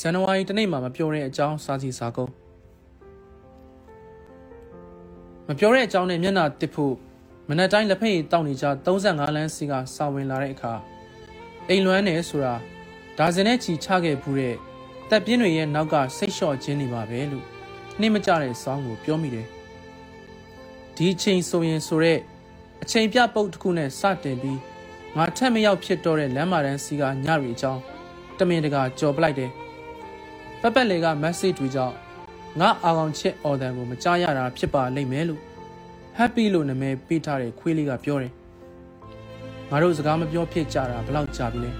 ဇန်နဝါရီတနေ့မှာမပြောတဲ့အကြောင်းစာစီစာကုန်းမပြောတဲ့အကြောင်းနဲ့မျက်နှာတစ်ဖို့မနက်တိုင်းလက်ဖက်ရည်တောက်နေကြ35လမ်းစီကစာဝင်လာတဲ့အခါအိမ်လွမ်းနေဆိုတာဒါဇင်နဲ့ချီချခဲ့ဘူးတဲ့တက်ပြင်းတွေရဲ့နောက်ကစိတ်လျှော့ခြင်းနေပါပဲလို့နှိမကြတဲ့ဆောင်းကိုပြောမိတယ်ဒီချိန်ဆိုရင်ဆိုတဲ့အချိန်ပြပုတ်တစ်ခုနဲ့စတင်ပြီးငါထက်မရောက်ဖြစ်တော့တဲ့လမ်းမာတန်းစီကညရီအကြောင်းတမင်တကာကြော်ပလိုက်တယ် ပက်ပက်လေက message တွေကြောင့်ငါအာကောင်ချစ်အော်ဒန်ကိုမကြားရတာဖြစ်ပါလိမ့်မယ်လို့ happy လို့နာမည်ပေးထားတဲ့ခွေးလေးကပြောတယ်ငါတို့စကားမပြောဖြစ်ကြတာဘယ်လောက်ကြာပြီလဲ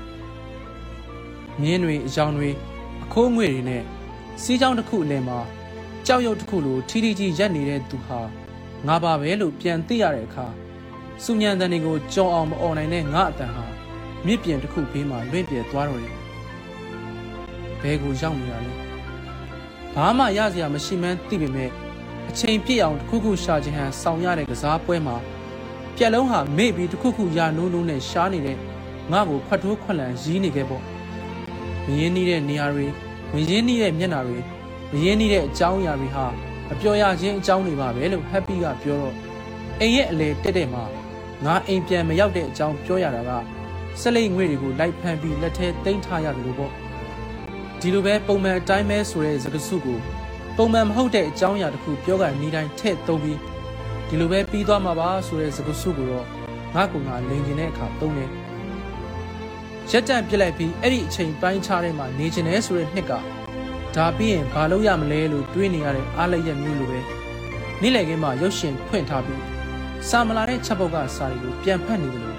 မြင်းတွေအကြောင်းတွေအခိုးငွေတွေနဲ့စီးကြောင်းတစ်ခုအလယ်မှာကြောက်ရွံ့တစ်ခုလိုထီထီကြီးရက်နေတဲ့သူဟာငါပါပဲလို့ပြန်သိရတဲ့အခါစုညံတန်တွေကိုကြော်အောင်မអော်နိုင်တဲ့ငါအတန်ဟာမြစ်ပြင်တစ်ခုဘေးမှာလွင့်ပြဲသွားတော့တယ် ဘဲကိုရောက်နေတာလဲဘာမှရစရာမရှိမှန်းသိပေမဲ့အချိန်ပြည့်အောင်တစ်ခုခုရှာခြင်းဟန်ဆောင်ရတဲ့ကစားပွဲမှာပြက်လုံးဟာမေ့ပြီးတစ်ခုခုရနိုးနိုးနဲ့ရှားနေတဲ့ငါ့ကိုခွတ်ထိုးခွက်လန်ရီးနေခဲ့ပေါ့မရင်းနှီးတဲ့နေရာတွေမရင်းနှီးတဲ့မျက်နှာတွေမရင်းနှီးတဲ့အကြောင်းအရာတွေဟာအပျော်ရခြင်းအကြောင်းတွေပါပဲလို့ happy ကပြောတော့အိမ်ရဲ့အလေတက်တဲ့မှာငါအိမ်ပြန်မရောက်တဲ့အကြောင်းပြောရတာကစလိတ်ငွေတွေကိုလိုက်ဖမ်းပြီးလက်ထဲသိမ်းထားရတယ်လို့ပေါ့ ဒီလိုပဲပုံမှန်အတိုင်းပဲဆိုတဲ့စကားစုကိုပုံမှန်မဟုတ်တဲ့အကြောင်းအရာတစ်ခုပြောကနေတိုင်းထည့်သုံးပြီးဒီလိုပဲပြီးသွားမှာပါဆိုတဲ့စကားစုကိုတော့ငါကငါလိန်ကျင်တဲ့အခါသုံးတယ်ရက်တန့်ပြစ်လိုက်ပြီးအဲ့ဒီအချိန်ပိုင်းခြားထဲမှာနေကျင်တယ်ဆိုတဲ့နှစ်ကဒါပြီးရင်ဘာလုပ်ရမလဲလို့တွေးနေရတဲ့အားလက်ရက်မျိုးလိုပဲနေ့လည်ခင်းမှာရုပ်ရှင်ဖွင့်ထားပြီးစာမလာတဲ့ချက်ပုတ်ကစာတွေကိုပြန်ဖတ်နေတယ်လို့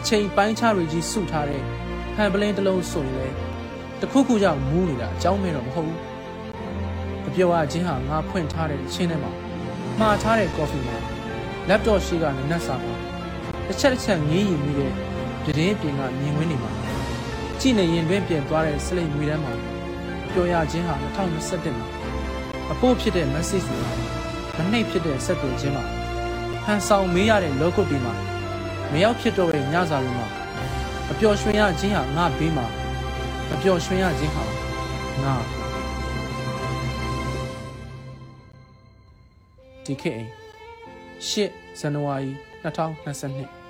အချိန်ပိုင်းခြားတွေကြီးစုထားတဲ့ဟန်ပလင်းတစ်လုံးဆိုရင်လေ တခုခုကြောင့်မူးနေတာအကြောင်းမဲတော့မဟုတ်ဘူးအပြောအချင်းဟာငါဖွင့်ထားတဲ့ချင်းထဲမှာမှားထားတဲ့ကော်ဖီမှာ laptop ရှိကနနက်စာမှာတစ်ချက်တစ်ချက်ငေးရင်ပြီးတဲ့ပြတင်းပြင်ကမြင်ကွင်းနေမှာကြည့်နေရင်တွင်ပြင်သွားတဲ့စလိတ်ငွေတန်းမှာပြောရချင်းဟာ2021မှာအဖို့ဖြစ်တဲ့ message တွေမနှိပ်ဖြစ်တဲ့ဆက်သွယ်ခြင်းမှာဟန်ဆောင်မေးရတဲ့ logo တွေမှာမရောက်ဖြစ်တော့တဲ့ညစာတွေမှာအပျော်ရွှင်ရခြင်းဟာငါဘေးမှာ အပျော်ရွှင်ရခြင်းဟာငါဒီခေတ်အိမ်8ဇန်နဝါရီ2022